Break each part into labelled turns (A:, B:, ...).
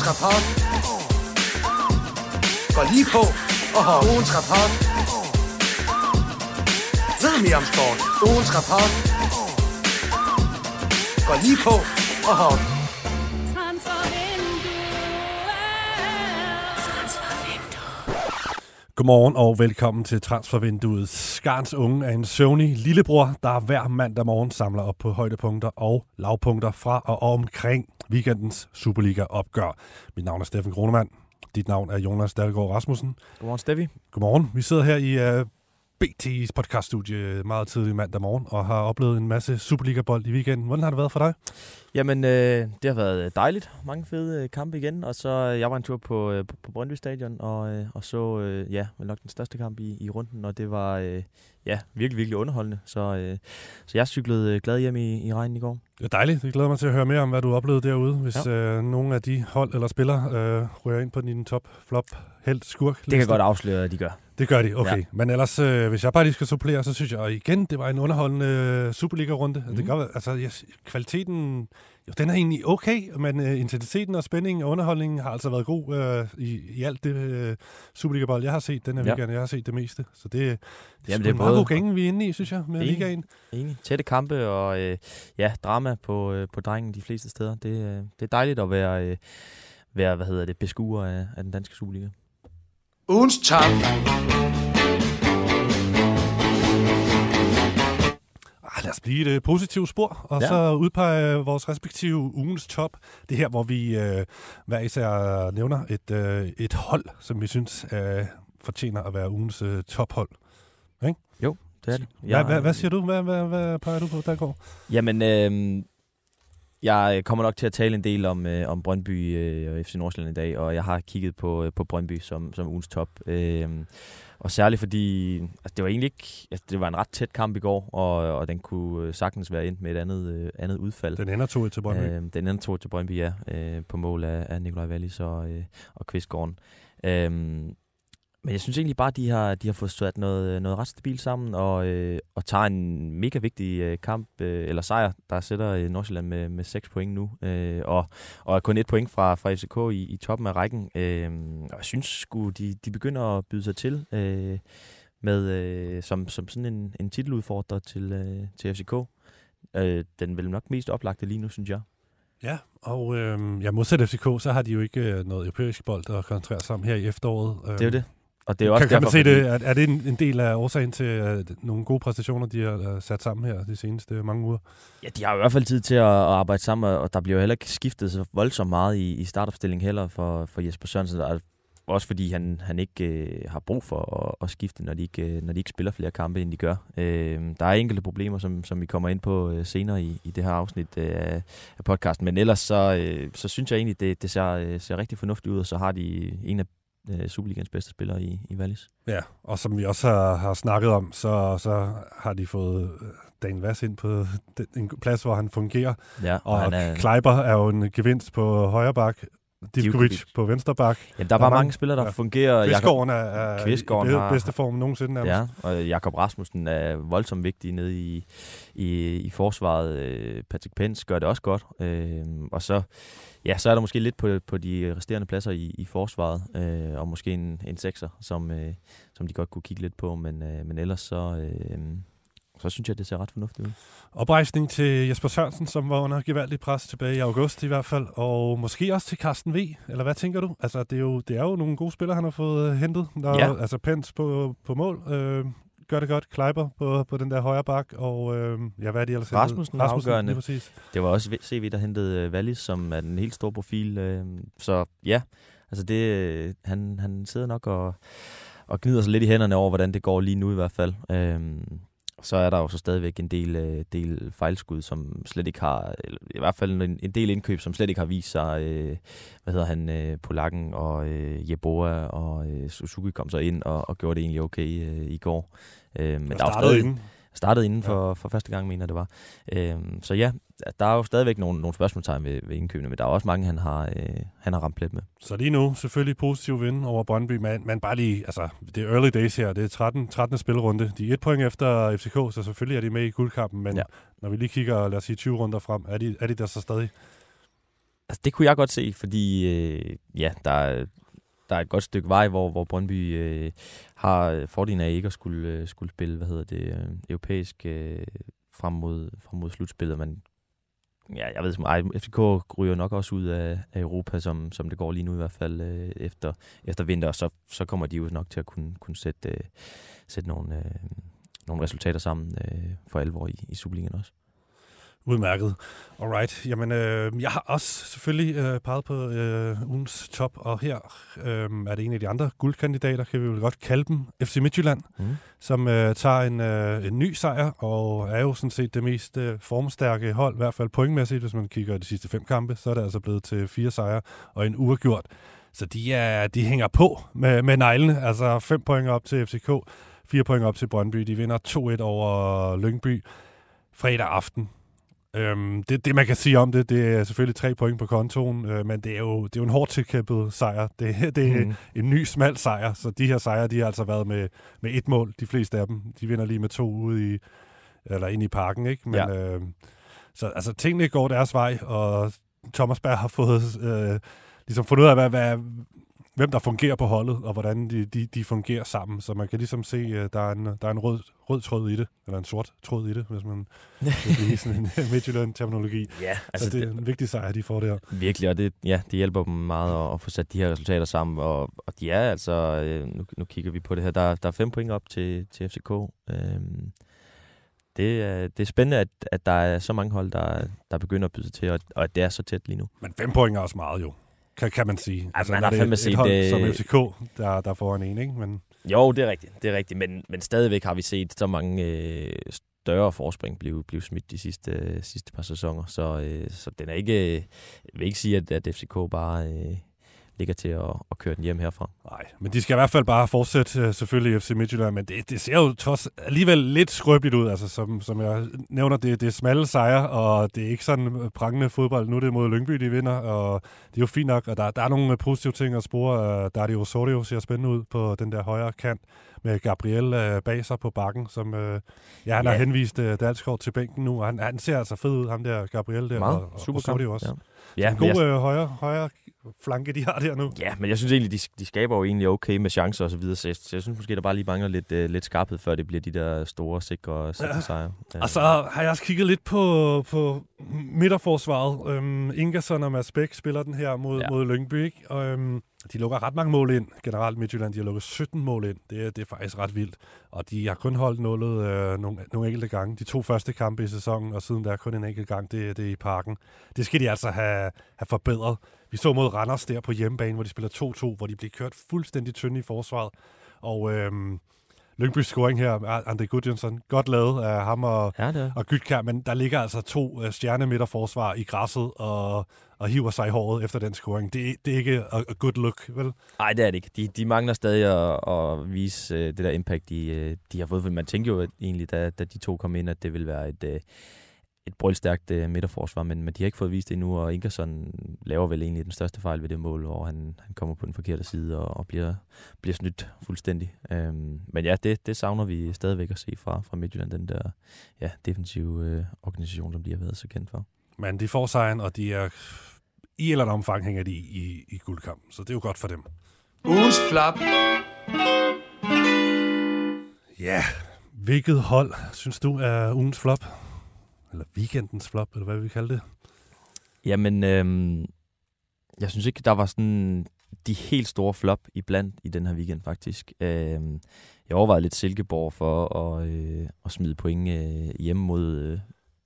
A: Ugens rapport går lige på og har ugens rapport. Ved mere om sport. Ugens rapport går lige på og har
B: Godmorgen og velkommen til Transfervinduet. Skarns Unge er en søvnig lillebror, der hver mandag morgen samler op på højdepunkter og lavpunkter fra og omkring weekendens Superliga-opgør. Mit navn er Steffen Kronemann. Dit navn er Jonas Dahlgaard Rasmussen.
C: Godmorgen, Steffi.
B: Godmorgen. Vi sidder her i uh, BT's podcaststudie meget tidlig mandag morgen og har oplevet en masse Superliga-bold i weekenden. Hvordan har det været for dig?
C: Jamen, øh, det har været dejligt. Mange fede øh, kampe igen. Og så, øh, jeg var en tur på, øh, på, Brøndby Stadion og, øh, og så, øh, ja, nok den største kamp i, i runden. Og det var, øh, ja, virkelig, virkelig underholdende. Så, øh, så jeg cyklede øh, glad hjem i, i regnen i går.
B: Det er dejligt. Jeg glæder mig til at høre mere om, hvad du oplevede derude, hvis ja. øh, nogle af de hold eller spillere øh, rører ind på din top, flop, held, skurk.
C: Det kan godt afsløre, at de gør.
B: Det gør de, okay. Ja. Men ellers, øh, hvis jeg bare lige skal supplere, så synes jeg, og igen, det var en underholdende øh, Superliga-runde. Mm. Det gør, altså, jeg, kvaliteten, jo, den er egentlig okay, men øh, intensiteten og spændingen og underholdningen har altså været god øh, i, i alt det øh, Superliga-bold, jeg har set den her ja. weekend. Jeg har set det meste. Så det, det, Jamen, det er en meget god gænge, vi er inde i, synes jeg, med enig, ligaen.
C: Enig. Tætte kampe og øh, ja, drama på, øh, på drengen de fleste steder. Det, øh, det er dejligt at være, øh, være hvad hedder det, beskuer af, af den danske Superliga.
A: Ugens top.
B: Ah, lad os blive et positivt spor, og ja. så udpege vores respektive ugens top. Det her, hvor vi uh, hver især nævner et, uh, et hold, som vi synes uh, fortjener at være ugens uh, tophold. Ikke?
C: Jo, det er det.
B: Hvad, hvad, hvad siger du? Hvad, hvad, hvad peger du på, der går?
C: Jamen, øh, jeg kommer nok til at tale en del om, øh, om Brøndby øh, og FC Nordsjælland i dag, og jeg har kigget på, øh, på Brøndby som, som ugens top. Øh, og særligt fordi, altså det var egentlig ikke, altså det var en ret tæt kamp i går, og, og den kunne sagtens være ind med et andet, øh, andet udfald.
B: Den ender 2 til Brøndby?
C: Øh, den ender 2 til Brøndby, ja, øh, på mål af, af Nikolaj Wallis og, øh, og Kvistgården. Øh, men jeg synes egentlig bare, at de har, de har fået sat noget, noget ret stabilt sammen, og, øh, og tager en mega vigtig øh, kamp, øh, eller sejr, der sætter øh, Nordsjælland med, med 6 point nu, øh, og, og er kun et point fra, fra FCK i, i toppen af rækken. Øh, og jeg synes sgu, de, de begynder at byde sig til øh, med, øh, som, som sådan en, en titeludfordrer til, øh, til FCK. Øh, den vel nok mest oplagte lige nu, synes jeg.
B: Ja, og øh, ja, modsat FCK, så har de jo ikke øh, noget europæisk bold at koncentrere sig om her i efteråret.
C: Det er jo det. Og det er også
B: kan, kan man se det? Er, er det en, en del af årsagen til uh, nogle gode præstationer, de har uh, sat sammen her de seneste mange uger?
C: Ja, de har i hvert fald tid til at, at arbejde sammen, og der bliver jo heller ikke skiftet så voldsomt meget i, i startopstillingen heller for, for Jesper Sørensen. Også fordi han, han ikke øh, har brug for at, at skifte, når de, ikke, øh, når de ikke spiller flere kampe, end de gør. Øh, der er enkelte problemer, som, som vi kommer ind på øh, senere i, i det her afsnit øh, af podcasten. Men ellers så, øh, så synes jeg egentlig, det, det ser, øh, ser rigtig fornuftigt ud, og så har de en af øh, Superligans bedste spiller i, i Wallis.
B: Ja, og som vi også har, har snakket om, så, så har de fået øh, Dan Vass ind på den, en plads, hvor han fungerer.
C: Ja,
B: og og han er, Kleiber er jo en gevinst på højre bak. Divkovic på venstre bak.
C: Jamen, der, der var mange, mange spillere, der ja. fungerer.
B: Kvistgården er, er Kvistgården i har, bedste form nogensinde nærmest.
C: Ja, og Jakob Rasmussen er voldsomt vigtig nede i, i, i forsvaret. Øh, Patrick Pence gør det også godt. Øh, og så ja, så er der måske lidt på, på de resterende pladser i, i forsvaret, øh, og måske en, en sekser, som, øh, som de godt kunne kigge lidt på, men, øh, men ellers så, øh, så synes jeg, det ser ret fornuftigt ud.
B: Oprejsning til Jesper Sørensen, som var under gevaldig pres tilbage i august i hvert fald, og måske også til Carsten V, eller hvad tænker du? Altså, det er jo, det er jo nogle gode spillere, han har fået hentet. Der ja. Altså, Pence på, på mål, øh, gør det godt. Kleiber på, på den der højre bak, og øh, ja, hvad er de ellers?
C: Rasmussen, Rasmussen afgørende. Præcis. Det var også CV, der hentede uh, Wallis, som er den helt store profil. Øh, så ja, altså det, han, han sidder nok og, og gnider sig lidt i hænderne over, hvordan det går lige nu i hvert fald. Øh, så er der jo så stadigvæk en del, øh, del fejlskud, som slet ikke har, i hvert fald en, en del indkøb, som slet ikke har vist sig, øh, hvad hedder han, øh, Polakken og øh, Jeboa og øh, Suzuki kom så ind og, og gjorde det egentlig okay øh, i går.
B: Øh, men der er stadig, inden.
C: Startede inden for, ja. for første gang, mener det var. Øhm, så ja, der er jo stadigvæk nogle, nogle spørgsmålstegn ved, ved indkøbene, men der er også mange, han har, øh, han har ramt plet med.
B: Så lige nu selvfølgelig positiv vind over Brøndby, men, men bare lige, altså det er early days her, det er 13. 13. spilrunde. De er et point efter FCK, så selvfølgelig er de med i guldkampen, men ja. når vi lige kigger, lad os sige 20 runder frem, er de, er de der så stadig?
C: Altså, det kunne jeg godt se, fordi øh, ja, der er, der er et godt stykke vej, hvor, hvor Brøndby øh, har øh, fordelen af ikke at skulle, øh, skulle spille, hvad hedder det, øh, europæisk øh, frem mod, frem mod slutspillet. Men ja, jeg ved, ej, FCK ryger nok også ud af, af Europa, som, som det går lige nu i hvert fald øh, efter, efter vinter, og så, så kommer de jo nok til at kunne, kunne sætte, øh, sætte nogle, øh, nogle resultater sammen øh, for alvor i, i Superligaen også.
B: Udmærket. Alright. Jamen, øh, jeg har også selvfølgelig øh, peget på øh, ugens top, og her øh, er det en af de andre guldkandidater, kan vi vel godt kalde dem, FC Midtjylland, mm. som øh, tager en, øh, en ny sejr, og er jo sådan set det mest øh, formstærke hold, i hvert fald pointmæssigt, hvis man kigger de sidste fem kampe, så er det altså blevet til fire sejre og en uafgjort. Så de, er, de hænger på med, med neglene, altså fem point op til FCK, fire point op til Brøndby. De vinder 2-1 over Lyngby fredag aften. Øhm, det, det, man kan sige om det, det er selvfølgelig tre point på kontoen, øh, men det er, jo, det er jo en hårdt tilkæmpet sejr. Det, det er mm. en ny, smal sejr, så de her sejre, de har altså været med, med et mål, de fleste af dem. De vinder lige med to ude i, eller ind i parken, ikke? Men, ja. øh, så altså, tingene går deres vej, og Thomas Berg har fået, øh, ligesom fundet ud af, hvad, hvad, hvem der fungerer på holdet, og hvordan de, de, de fungerer sammen. Så man kan ligesom se, at øh, der er en, der er en rød, rød tråd i det, eller en sort tråd i det, hvis man vil blive sådan en Midtjylland-terminologi. Ja, altså så det er en vigtig sejr, de får der.
C: Virkelig, og det, ja, det hjælper dem meget at, at få sat de her resultater sammen, og, og de er altså, øh, nu, nu kigger vi på det her, der, der er fem point op til, til FCK. Øhm, det, er, det er spændende, at, at der er så mange hold, der, der begynder at byde til, og, og at det er så tæt lige nu.
B: Men fem point er også meget jo kan, kan man sige.
C: Altså, man har fandme set
B: hold det... som FCK, der, der får en en, ikke? Men...
C: Jo, det er rigtigt, det er rigtigt, men, men stadigvæk har vi set så mange øh, større forspring blive, blive smidt de sidste, øh, sidste par sæsoner, så, øh, så den er ikke, jeg vil ikke sige, at, at FCK bare øh, ligger til at, at køre den hjem herfra.
B: Nej, men de skal i hvert fald bare fortsætte øh, selvfølgelig FC Midtjylland, men det, det ser jo trods alligevel lidt skrøbeligt ud, altså som, som jeg nævner, det, det er smalle sejre, og det er ikke sådan prangende fodbold. Nu er det mod Lyngby, de vinder, og det er jo fint nok, og der, der er nogle positive ting at spore. Der er jo Osorio ser spændende ud på den der højre kant med Gabriel øh, bag sig på bakken, som øh, ja, han ja. har henvist øh, Dalsgaard til bænken nu, og han, han ser altså fed ud, ham der Gabriel der,
C: Meget.
B: og,
C: og Super
B: også. Ja. Ja, en god jeg... øh, højre, højre flanke, de har der nu.
C: Ja, men jeg synes egentlig, de, de skaber jo egentlig okay med chancer og så videre, så jeg, så jeg synes måske, der bare lige mangler lidt, uh, lidt skarphed, før det bliver de der store, sikre, sikre ja. sejre.
B: Ja. Og så har jeg også kigget lidt på, på midterforsvaret. Øhm, Ingersson og Mads Bæk spiller den her mod, ja. mod Lyngby, ikke? Og, øhm, de lukker ret mange mål ind. Generelt Midtjylland, de har lukket 17 mål ind. Det, er, det er faktisk ret vildt. Og de har kun holdt nullet øh, nogle, nogle enkelte gange. De to første kampe i sæsonen, og siden der er kun en enkelt gang, det, det er i parken. Det skal de altså have, have forbedret. Vi så mod Randers der på hjemmebane, hvor de spiller 2-2, hvor de blev kørt fuldstændig tynde i forsvaret. Og øhm, Lyngbys scoring her, André Gudjonsson, godt lavet af ham og, ja, og Gytkær, men der ligger altså to uh, stjernemidterforsvar i græsset og, og hiver sig i håret efter den scoring. Det, det er ikke a, a good look, vel?
C: Nej, det er det ikke. De, de mangler stadig at, at vise uh, det der impact, de, uh, de har fået. Man tænker jo at egentlig, da, da de to kom ind, at det vil være et... Uh, et brølstærkt uh, midterforsvar, men, men de har ikke fået vist det endnu, og Ingersson laver vel egentlig den største fejl ved det mål, hvor han, han kommer på den forkerte side og, og bliver, bliver snydt fuldstændig. Um, men ja, det, det savner vi stadigvæk at se fra, fra Midtjylland, den der ja, defensive uh, organisation, som de har været så kendt for.
B: Men de får sejren, og de er i et eller andet omfang hænger de i, i, i guldkampen, så det er jo godt for dem.
A: Ugens flap.
B: Ja, hvilket hold synes du er ugens flop? Eller weekendens flop, eller hvad vi kalde det?
C: Jamen, øhm, jeg synes ikke, der var sådan de helt store flop i blandt i den her weekend, faktisk. Øhm, jeg overvejede lidt Silkeborg for at, øh, at smide point øh, hjemme mod, øh,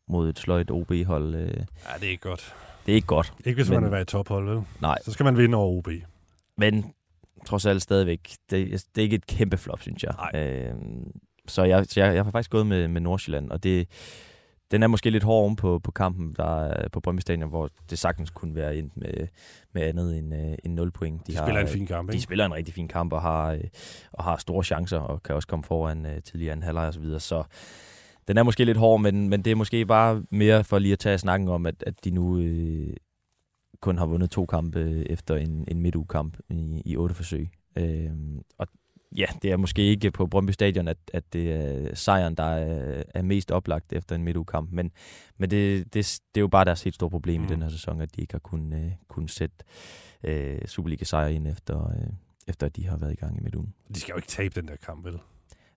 C: mod et sløjt OB-hold. Øh.
B: Ja, det er ikke godt.
C: Det er ikke godt.
B: Ikke hvis men, man vil være i tophold, vel?
C: Nej.
B: Så skal man vinde over OB.
C: Men trods alt stadigvæk, det, det er ikke et kæmpe flop, synes jeg.
B: Nej.
C: Øhm, så jeg, så jeg, jeg har faktisk gået med, med Nordsjælland, og det, den er måske lidt hård på, på kampen der er på Brøndby Stadion, hvor det sagtens kunne være ind med, med andet end, uh, end 0 point.
B: De, de har, spiller en fin kamp,
C: ikke? De spiller en rigtig fin kamp og har, uh, og har store chancer og kan også komme foran uh, tidligere en halvleg og så videre. Så den er måske lidt hård, men, men det er måske bare mere for lige at tage snakken om, at, at de nu uh, kun har vundet to kampe efter en, en midtugekamp i, i otte forsøg. Uh, og ja, det er måske ikke på Brøndby Stadion, at, at det er sejren, der er, er mest oplagt efter en midtugekamp. Men, men det, det, det er jo bare deres helt store problem mm. i den her sæson, at de ikke har kunnet, uh, kunnet sætte uh, Superliga-sejr ind efter, uh, efter, at de har været i gang i midtugen.
B: De skal jo ikke tabe den der kamp, vel?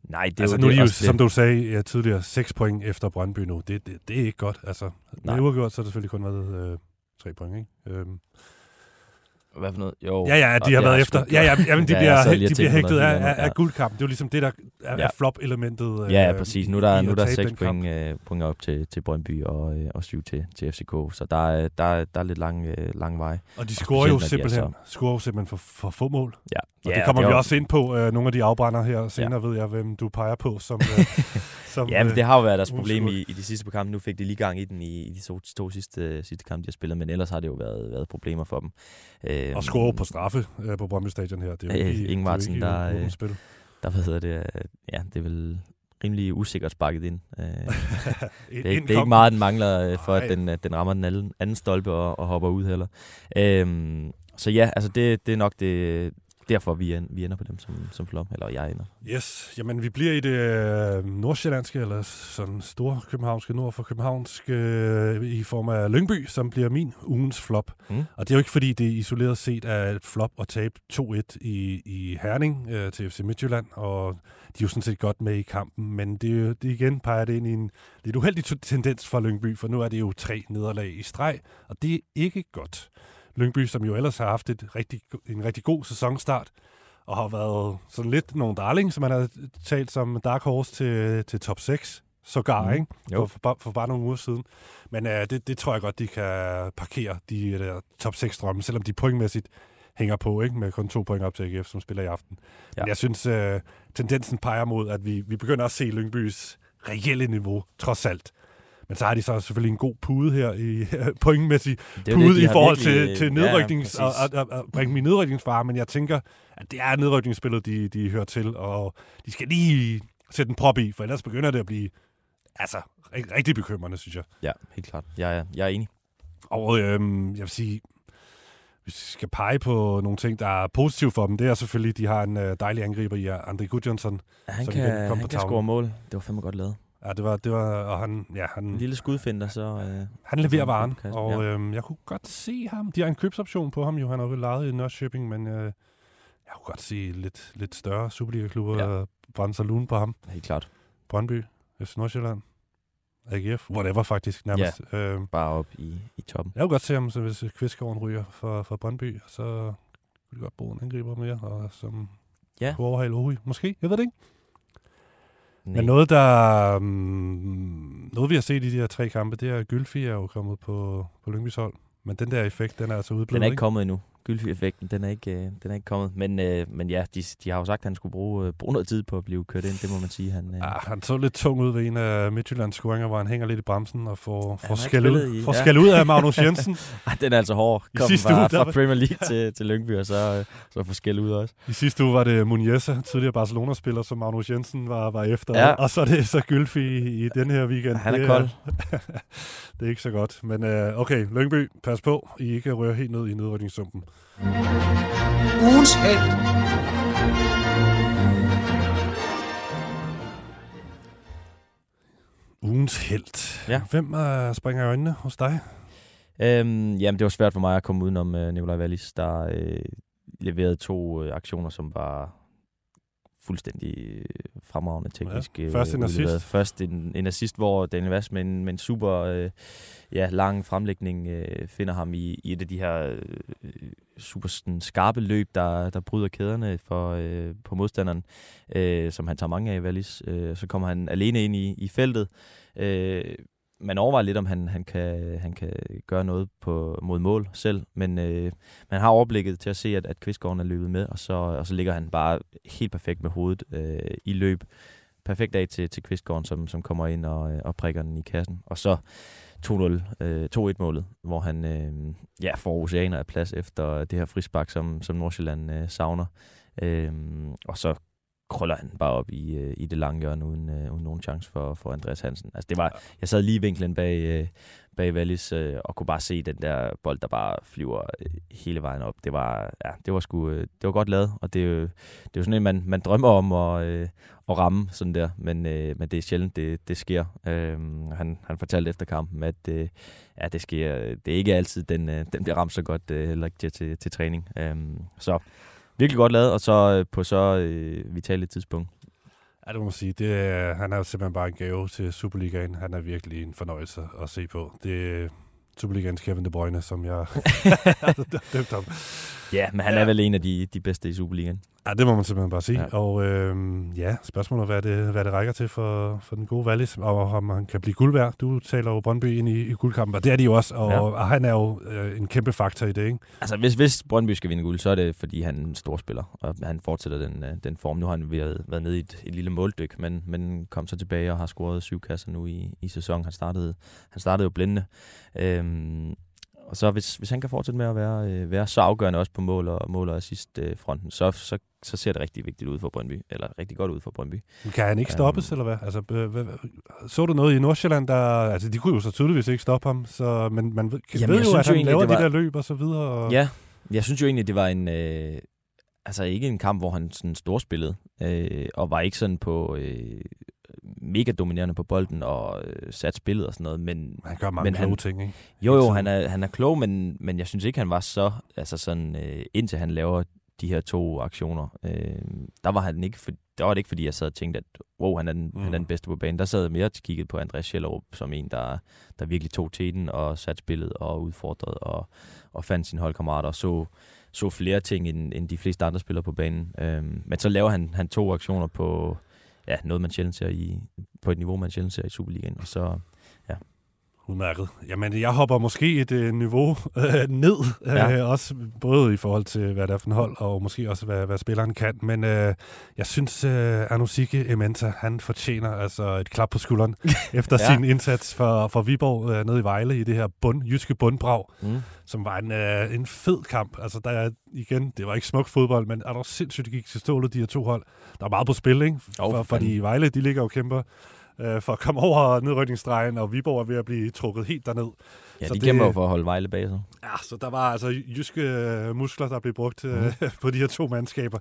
C: Nej, det er
B: altså,
C: jo,
B: nu er
C: det
B: de jo,
C: også
B: som
C: det.
B: du sagde ja, tidligere, 6 point efter Brøndby nu. Det, det, det er ikke godt. Altså,
C: Nej.
B: med uafgjort, så har det selvfølgelig kun været øh, 3 point, ikke? Øhm.
C: Hvad for noget? Jo,
B: Ja, ja, de har været efter. Ja, ja, jamen, de
C: Ja,
B: bliver, de bliver hægtet af, af, af guldkampen. Det er jo ligesom det, der er,
C: Ja.
B: er flop-elementet. øh,
C: Ja, ja, præcis. Nu er der, nu er der
B: tabe
C: 6
B: den kamp.
C: point, øh, point op til, til Brøndby og, øh, og 7 til, til FCK, så der er, der, er- der er lidt lang, øh, lang vej.
B: Og de scorer jo simpelthen, scorer jo simpelthen for, for få mål.
C: Ja,
B: Og det kommer
C: er
B: vi også ind på. Øh, nogle af de afbrænder her senere ved jeg, hvem du peger på. Som, øh, som,
C: Ja, men det har jo været deres problem i, i de sidste par kampe. Nu fik de lige gang i den i, i de to, to sidste, sidste kampe, de har spillet, men ellers har det jo været, været problemer for dem. Øh,
B: Og score på straffe øh, på Brøndby Stadion her. Det er jo
C: Øh,
B: ikke,
C: Inge
B: det er jo
C: Martin,
B: ikke
C: der, øh,
B: spil.
C: Der hvad hedder det, øh, ja, det er vel rimelig usikkert sparket ind. Øh, det, er, det er ikke meget, den mangler, øh, for at den, at den rammer den anden, anden stolpe og, og hopper ud heller. Øhm, så ja, altså det, det er nok det, derfor, vi, en, vi ender på dem som, som flop, eller jeg ender.
B: Yes, jamen vi bliver i det øh, nordsjællandske, eller sådan store københavnske, nord for københavnske, øh, i form af Lyngby, som bliver min ugens flop.
C: Mm.
B: Og det er jo ikke fordi, det isoleret set er et flop at tabe 2-1 i, i Herning øh, til FC Midtjylland, og de er jo sådan set godt med i kampen, men det, det igen peger det ind i en lidt uheldig tendens for Lyngby, for nu er det jo tre nederlag i streg, og det er ikke godt. Lyngby, som jo ellers har haft et rigtig, en rigtig god sæsonstart, og har været sådan lidt nogle darling, som man har talt som Dark Horse til, til top 6, sågar, mm. ikke?
C: Jo.
B: For, for, bare- for bare nogle uger siden. Men uh, det, det tror jeg godt, de kan parkere, de der top 6 drømme, selvom de pointmæssigt hænger på, ikke? Med kun to point op til AGF, som spiller i aften. Ja. Men jeg synes, uh, tendensen peger mod, at vi, vi begynder at se Lyngbys reelle niveau, trods alt. Men så har de så selvfølgelig en god pude her i pointmæssigt
C: Det jo
B: pude
C: de
B: i forhold
C: virkelig-
B: til, til
C: ja,
B: nedryknings,
C: præcis.
B: og, og, og, og bringe i nedrykningsfare, men jeg tænker, at det er nedrykningsspillet, de, de hører til, og de skal lige sætte en prop i, for ellers begynder det at blive altså, rig- rigtig bekymrende, synes jeg.
C: Ja, helt klart. Jeg er, jeg er enig.
B: Og øhm, jeg vil sige, hvis vi skal pege på nogle ting, der er positive for dem, det er selvfølgelig, at de har en øh, dejlig angriber i uh, André Gudjonsson.
C: Han
B: Som
C: kan,
B: igen kom
C: han
B: på
C: kan
B: tavlen.
C: score mål. Det var fandme godt lavet.
B: Ja, det var, det var, og han, ja,
C: En
B: han,
C: lille skudfinder, så... Øh,
B: han leverer varen, og
C: ja.
B: øhm, jeg kunne godt se ham. De har en købsoption på ham jo, han har jo lejet i Norrköping, men øh, jeg kunne godt se lidt, lidt større Superliga-klubber
C: Ja.
B: brænde sig lun på ham.
C: helt klart.
B: Brøndby, FC Nordsjælland, AGF, whatever faktisk nærmest. Ja. Øhm,
C: Bare op i, i toppen.
B: jeg kunne godt se ham, så hvis Kvistgården ryger for, for Brøndby, så kunne de godt bruge en angriber mere, og som
C: Ja.
B: kunne overhale Ohi. Måske, jeg ved det ikke.
C: Nej.
B: Men noget, der, mm, noget vi har set i de her tre kampe, det er, at Gylfi er jo kommet på, på Lyngbys hold. Men den der effekt, den er altså udblevet.
C: Den er ikke kommet endnu. Gylfi-effekten, den er ikke, øh, den er ikke kommet. Men, øh, men ja, de, de har jo sagt, at han skulle bruge, øh, bruge noget tid på at blive kørt ind. Det må man sige. Han, øh,
B: Ah, han så lidt tung ud ved en af Midtjyllands scoringer, hvor han hænger lidt i bremsen og får, får skæld ud,
C: i-
B: får
C: ja.
B: skæld ud af Magnus Jensen.
C: Ej, den er altså hård.
B: I
C: Kom
B: sidste
C: fra,
B: uge,
C: fra Premier League til, til Lyngby, og så, øh, så få skæld ud også.
B: I sidste uge var det Muniesa, tidligere Barcelona-spiller, som Magnus Jensen var, var efter.
C: Ja.
B: Og så er det så Gylfi i, i den her weekend.
C: Han er
B: det
C: kold.
B: det er ikke så godt. Men øh, okay, Lyngby, pas på, I ikke rører helt ned i nedrykningssumpen.
A: Ugens held.
B: Ugens held.
C: Ja.
B: Hvem øh, springer i øjnene hos dig?
C: Øhm, jamen, det var svært for mig at komme udenom øh, Nikolaj Wallis, der øh, leverede to øh, aktioner, som var fuldstændig øh, fremragende teknisk. øh,
B: først en assist.
C: Først en, en assist, hvor Daniel Vass med en, med en super øh, ja, lang fremlægning øh, finder ham i, i et af de her øh, super sådan, skarpe løb, der, der bryder kæderne for, øh, på modstanderen, øh, som han tager mange af, Wallis. Øh, så kommer han alene ind i, i feltet. Øh, man overvejer lidt, om han, han, kan, han kan gøre noget på, mod mål selv, men øh, man har overblikket til at se, at, at Kvistgården er løbet med, og så, og så ligger han bare helt perfekt med hovedet øh, i løb. Perfekt af til, til Kvistgården, som, som kommer ind og, øh, og prikker den i kassen. Og så 2-0, øh, 2-1-målet, hvor han øh, ja, får oceaner af plads efter det her frispark, som, som Nordsjælland øh, savner. Øh, og så krøller han bare op i, øh, i det lange hjørne, uden, øh, uden nogen chance for, for Andreas Hansen. Altså, det var, jeg sad lige i vinklen bag, øh, bag Wallis øh, og kunne bare se den der bold, der bare flyver øh, hele vejen op. Det var, ja, det var sgu, øh, det var godt lavet, og det, øh, det er jo sådan en, man, man drømmer om at, øh, at ramme sådan der, men, øh, men det er sjældent, det, det sker. Øh, han, han fortalte efter kampen, at øh, ja, det sker, det er ikke altid, den, øh, den bliver ramt så godt, øh, heller ikke til, til, til træning. Øh, så virkelig godt lavet, og så øh, på så øh, vitalt tidspunkt.
B: Ja, det må man sige. Det, han er jo simpelthen bare en gave til Superligaen. Han er virkelig en fornøjelse at se på. Det øh, er Superligaens Kevin De Bruyne, som jeg har dømt ham.
C: Ja, men han
B: Ja.
C: er vel en af de, de bedste i Superligaen.
B: Ja, det må man simpelthen bare sige.
C: Ja.
B: Og øhm, ja, spørgsmålet er, hvad det, hvad det rækker til for, for den gode Wallis, og om han kan blive guld værd. Du taler jo Brøndby ind i, i guldkampen, og det er de jo også, og,
C: Ja.
B: og han er jo øh, en kæmpe faktor i det, ikke?
C: Altså, hvis, hvis Brøndby skal vinde guld, så er det, fordi han er en stor spiller, og han fortsætter den, øh, den form. Nu har han været, været nede i et, et lille måldyk, men, men kom så tilbage og har scoret syv kasser nu i, i sæsonen. Han startede, han startede jo blændende. Øhm, og så hvis, hvis han kan fortsætte med at være, øh, være så afgørende også på mål og, mål og assist øh, fronten, så, så, så ser det rigtig vigtigt ud for Brøndby, eller rigtig godt ud for Brøndby.
B: Kan han ikke stoppes,
C: Øhm.
B: eller hvad? Altså, øh, hvad- så du noget i Nordsjælland, der... Altså, de kunne jo så tydeligvis ikke stoppe ham, så, men man ved,
C: Jamen,
B: ved jo, at
C: jo
B: han
C: egentlig,
B: laver
C: det
B: de
C: var-
B: der løb og så videre. Og,
C: Ja, jeg synes jo egentlig, det var en... Øh, altså ikke en kamp, hvor han sådan storspillede, øh, og var ikke sådan på... Øh, mega dominerende på bolden og øh, sat spillet og sådan noget, men
B: Han gør mange
C: Men
B: men
C: han-
B: kloge ting, ikke?
C: jo jo, han er, han er klog, men, men jeg synes ikke, han var så, altså sådan, øh, indtil han laver de her to aktioner, øh, der var han ikke, for, der var det ikke, fordi jeg sad og tænkte, at wow, han er den, mm. han er den bedste på banen. Der sad jeg mere og kiggede på Andreas Schellerup som en, der, der virkelig tog teten og satte spillet og udfordrede og, og fandt sine holdkammerater og så, så flere ting, end, end de fleste andre spillere på banen. Øh, men så laver han, han to aktioner på ja, noget, man sjældent ser i, på et niveau, man sjældent ser i Superligaen, og så
B: Udmærket. Jamen, jeg hopper måske et øh, niveau øh, ned,
C: Ja.
B: øh, også både i forhold til, hvad det er for en hold, og måske også, hvad, hvad spilleren kan. Men øh, jeg synes, øh, Anusike Ementa, han fortjener altså et klap på skulderen efter
C: Ja.
B: sin indsats for, for Viborg øh, nede i Vejle i det her bund, jyske bundbrag,
C: mm.
B: Som var en, øh, en fed kamp. Altså, der er, igen, det var ikke smuk fodbold, men er der sindssygt, det gik til stålet, de her to hold. Der er meget på spil, ikke? For,
C: men-
B: fordi Vejle, de ligger og kæmper øh, for at komme over nedrykningsstregen, og Viborg er ved at blive trukket helt derned.
C: Ja,
B: Så
C: de
B: det-
C: kæmper for at holde Vejle bag sig.
B: Ja, så der var altså jyske øh, muskler, der blev brugt øh,
C: Mhm.
B: på de her to mandskaber.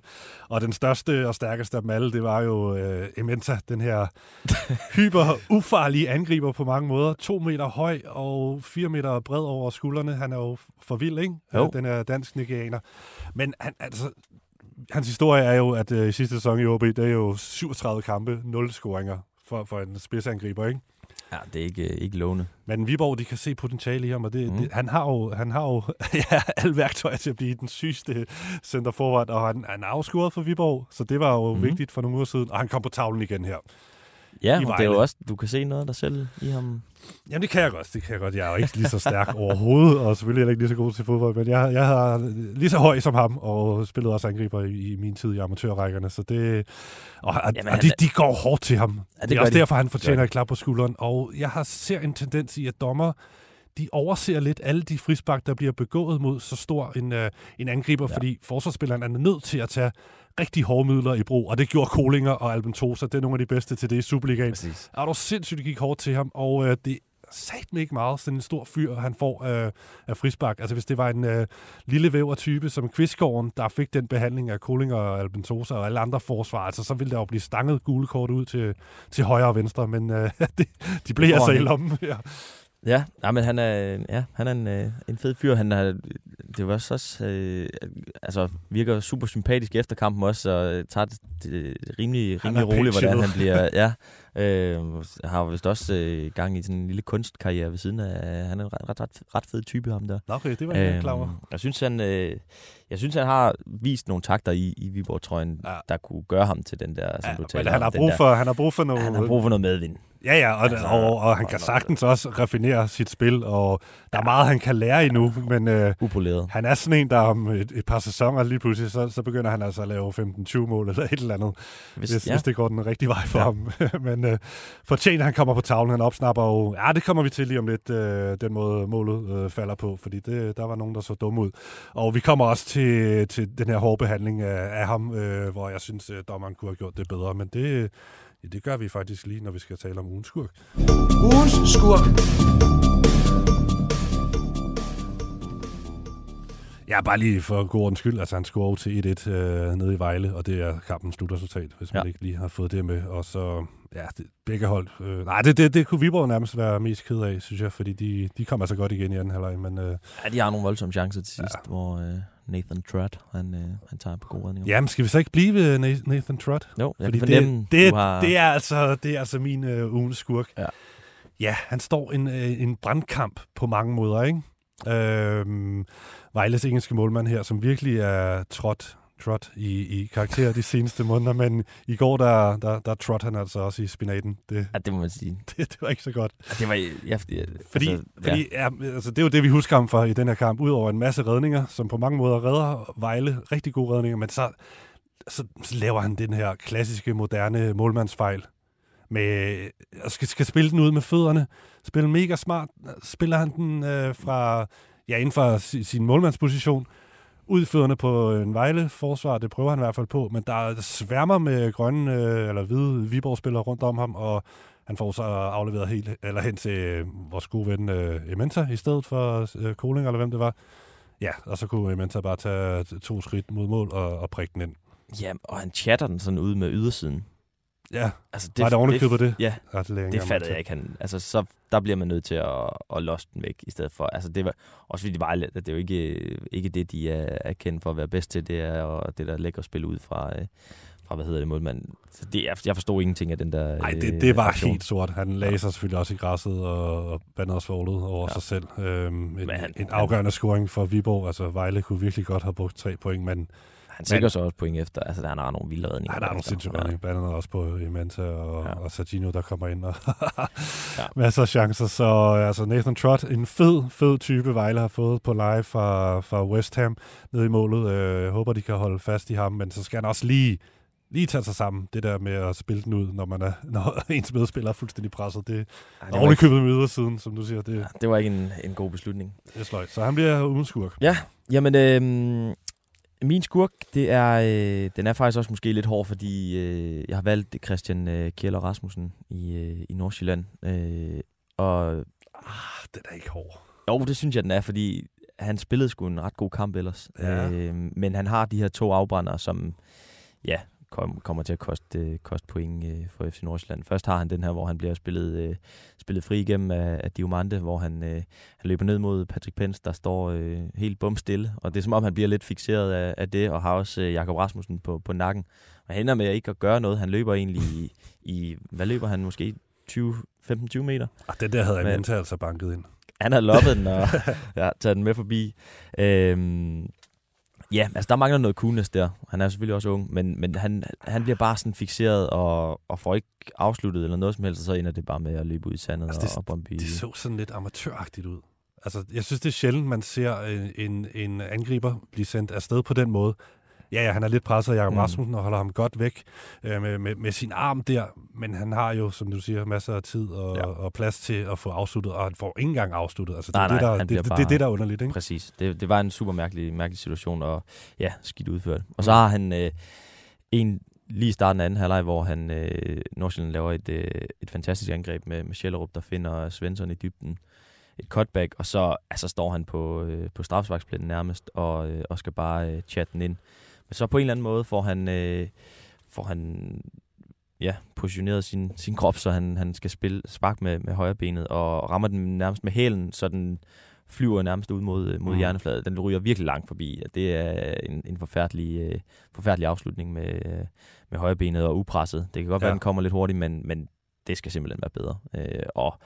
B: Og den største og stærkeste af dem alle, det var jo øh, Ementa, den her hyper ufarlige angriber på mange måder. To meter høj og fire meter bred over skuldrene. Han er jo for vild, ikke?
C: Jo.
B: Øh, Den er dansk nigerianer. Men han, altså, hans historie er jo, at øh, i sidste sæson i OB, det er jo 37 kampe, 0 scoringer for, for en spidsangriber, ikke?
C: Ja, det er ikke, øh, ikke lovende.
B: Men Viborg, de kan se potentiale i ham, og det,
C: Mm.
B: det, han har jo, han har jo ja, alle værktøjer til at blive den sygeste center forward, og han, han er afskuret for Viborg, så det var jo mm. vigtigt for nogle uger siden, og han kom på tavlen igen her.
C: Ja,
B: I
C: og det er jo
B: Vejle.
C: også, du kan se noget af dig selv i ham.
B: Jamen det kan jeg godt, det kan jeg godt. Jeg er jo ikke lige så stærk overhovedet, og selvfølgelig heller ikke lige så god til fodbold, men jeg, jeg har lige så høj som ham, og spillede også angriber i, i min tid i amatørrækkerne, så det... Og,
C: Jamen,
B: og de,
C: er-
B: de går hårdt til ham.
C: Ja,
B: det,
C: det
B: er også
C: de.
B: derfor, han fortjener et klap på skulderen, og jeg har ser en tendens i, at dommer de overser lidt alle de frisbak, der bliver begået mod så stor en, øh, en angriber,
C: ja.
B: fordi forsvarsspilleren er nødt til at tage rigtig hårde midler i brug, og det gjorde Kolinger og Albentosa. Det er nogle af de bedste til det i Superligaen.
C: Præcis.
B: Er du sindssygt, det gik hårdt til ham, og øh, det sagt mig ikke meget, sådan en stor fyr, han får øh, af frisbak. Altså hvis det var en øh, lille væver type som Kvistgården, der fik den behandling af Kolinger og Albentosa og alle andre forsvar, altså så ville der jo blive stanget gule kort ud til, til højre og venstre, men øh, de, de blev altså i lommen. Ja.
C: Ja, nej, men han er, ja, han er en, øh, en fed fyr. Han er, det var også, også øh, altså, virker super sympatisk efter kampen også, og øh, tager det, det rimelig, rimelig roligt, hvordan han bliver. Ja, øh, har vist også øh, gang i sådan en lille kunstkarriere ved siden af. Han er en ret, ret, ret, fed type, ham der.
B: Okay, det var jeg ikke klar over.
C: Øhm, jeg synes, han, øh, jeg synes, han har vist nogle takter i, i Viborg-trøjen,
B: Ja.
C: der kunne gøre ham til den der, som
B: Ja,
C: du taler
B: han har brug
C: der-
B: for, han har brug for noget...
C: Han har brug for noget medvind.
B: Ja, ja, og,
C: Altså,
B: altså, og, og han
C: og
B: kan sagtens også raffinere sit spil, og der er meget, han kan lære endnu, men øh,
C: Upoleret.
B: han er sådan en, der om et, et par sæsoner lige pludselig, så, så begynder han altså at lave 15-20 mål eller et eller andet, hvis, hvis,
C: ja.
B: hvis det går den rigtige vej for
C: Ja.
B: ham. men øh, fortjener, at han kommer på tavlen. Han opsnapper jo... Ja, det kommer vi til lige om lidt, øh, den måde målet øh, falder på, fordi det, der var nogen, der så dumme ud. Og vi kommer også til, til den her hårde behandling af, af ham, øh, hvor jeg synes, øh, dommeren kunne have gjort det bedre. Men det, ja, det gør vi faktisk lige, når vi skal tale om ugens skurk.
A: Ugens skurk.
B: Ja, bare lige for god ordens skyld. Altså, han scorer til 1-1 øh, nede i Vejle, og det er kampens slutresultat, hvis man
C: Ja.
B: ikke lige har fået det med. Og så, ja, det, begge hold. Øh, nej, det, det, det kunne Viborg nærmest være mest ked af, synes jeg, fordi de, de kom altså godt igen i anden halvleg, men... Øh,
C: Ja, de har nogle voldsomme chancer til sidst, ja. hvor øh, Nathan Tratt, han, øh, han tager på gode redninger.
B: jamen, skal vi så ikke blive ved Na- Nathan Trott?
C: Jo, jeg
B: Fordi
C: kan fornemme,
B: det, det,
C: har...
B: det, er altså, det er altså min øh, ugens skurk.
C: Ja.
B: ja, han står en, øh, en brandkamp på mange måder, ikke? Øhm, Vejles engelske målmand her, som virkelig er trådt trot i, i karakter de seneste måneder, men i går, der, der, der trot han altså også i spinaten. Det,
C: Ja, det må man sige.
B: det, det var ikke så godt.
C: Det var... Ja, fordi,
B: Fordi,
C: altså,
B: altså, fordi ja. Ja, altså, det er jo det, vi husker ham for i den her kamp, udover en masse redninger, som på mange måder redder Vejle, rigtig gode redninger, men så, så, så laver han den her klassiske, moderne målmandsfejl, med, skal, skal spille den ud med fødderne, spille mega smart, spiller han den øh, fra, ja, inden for sin målmandsposition, Udførende på øh, en Vejle-forsvar, det prøver han i hvert fald på, men der sværmer med grønne øh, eller hvide Viborg-spillere rundt om ham, og han får så afleveret helt, eller hen til øh, vores gode ven øh, Ementa, i stedet for øh, Koling, eller hvem det var. Ja, og så kunne Ementa bare tage to skridt mod mål og, og prikke den ind.
C: ja, og han chatter den sådan ud med ydersiden.
B: Ja,
C: Altså,
B: det, var det ovenikøbet det?
C: Ja,
B: Ja, det, lægger
C: det fattede jeg ikke. Han, altså, så, der bliver man nødt til at, at losse den væk, i stedet for. Altså, det var, også fordi det var, at det er jo ikke, ikke det, de er, er kendt for at være bedst til, det er og det der lækker spil ud fra, øh, fra hvad hedder det, målmand. Så det, er, jeg forstod ingenting af den der
B: Nej, det,
C: øh,
B: det var
C: aktion.
B: helt sort. Han lagde sig selvfølgelig også i græsset og, og bandede også forholdet over
C: Ja.
B: ja. sig selv. Øhm, en,
C: Men han-
B: en afgørende scoring for Viborg. Altså, Vejle kunne virkelig godt have brugt tre point, men
C: Han sikrer så også point efter. Altså, han har nogle vilde redninger.
B: der er nogle
C: bagefter.
B: sindssyge redninger. Blandt andet også på Imanta og,
C: Ja.
B: og Sergino, der kommer ind og
C: Ja.
B: masser af chancer. Så altså, Nathan Trott, en fed, fed type, Vejle har fået på live fra, fra West Ham nede i målet. Øh, Jeg håber, de kan holde fast i ham, men så skal han også lige lige tage sig sammen, det der med at spille den ud, når, man er, når ens medspiller er fuldstændig presset. Det
C: Ej,
B: er
C: det,
B: ordentligt
C: ikke,
B: købet med ydersiden, som du siger. Det,
C: ja, det var ikke en, en god beslutning.
B: det er sløjt. Så han bliver ugens skurk.
C: Ja, jamen, øh, min skurk, det er, øh, den er faktisk også måske lidt hård, fordi øh, jeg har valgt Christian øh, Kjeller Rasmussen i, øh, i Nordsjælland. Øh, og
B: Ah, den er ikke hård.
C: jo, det synes jeg, den er, fordi han spillede sgu en ret god kamp ellers.
B: Ja.
C: Øh, men han har de her to afbrændere, som ja, kom, kommer til at koste, øh, koste point øh, for FC Nordsjælland. Først har han den her, hvor han bliver spillet, øh, spillet fri igennem af, af Diomande, hvor han, øh, han løber ned mod Patrick Pence, der står øh, helt bumstille. Og det er som om, han bliver lidt fixeret af, af det, og har også øh, Jakob Rasmussen på, på nakken. Og han ender med ikke at gøre noget. Han løber egentlig i, i hvad løber han måske? 20, 15-20 meter.
B: Ah, den der havde
C: Men-
B: Amenta altså banket ind.
C: Han har loppet den og ja, taget den med forbi. Øhm, ja, altså der mangler noget coolness der. Han er selvfølgelig også ung, men, men han, han bliver bare sådan fixeret og, og får ikke afsluttet eller noget som helst, og så ender det bare med at løbe ud i sandet
B: Altså, det-
C: og, bombe.
B: Det så sådan lidt amatøragtigt ud. Altså, jeg synes, det er sjældent, man ser en, en, en angriber blive sendt afsted på den måde. Ja, ja, han er lidt presset af Jakob
C: Mm.
B: mm. Rasmussen og holder ham godt væk øh, med, med, med sin arm der, men han har jo, som du siger, masser af tid og,
C: Ja.
B: og plads til at få afsluttet, og han får ikke engang afsluttet. Altså, det,
C: Nej,
B: det,
C: nej,
B: der, det, det,
C: bare-
B: det, er det, der er underligt, ikke?
C: Præcis. Det, det var en super mærkelig, mærkelig situation, og ja, skidt udført. Og så har han øh, en lige i starten af anden halvleg, hvor han øh, Nordsjælland laver et, øh, et fantastisk angreb med, med Schellerup, der finder Svensson i dybden. Et cutback, og så altså, står han på, øh, på strafsparksplænden nærmest, og, øh, og skal bare øh, chatte den ind. Men så på en eller anden måde får han, øh, får han ja, positioneret sin, sin krop, så han, han skal spille spark med, med højre benet, og rammer den nærmest med hælen, så den flyver nærmest ud mod, mod
B: Mm.
C: hjernefladen. Den ryger virkelig langt forbi. Det er en, en forfærdelig, øh, forfærdelig afslutning med, øh, med højre benet og upresset. Det kan godt ja. være, den kommer lidt hurtigt, men, men det skal simpelthen være bedre. Øh, og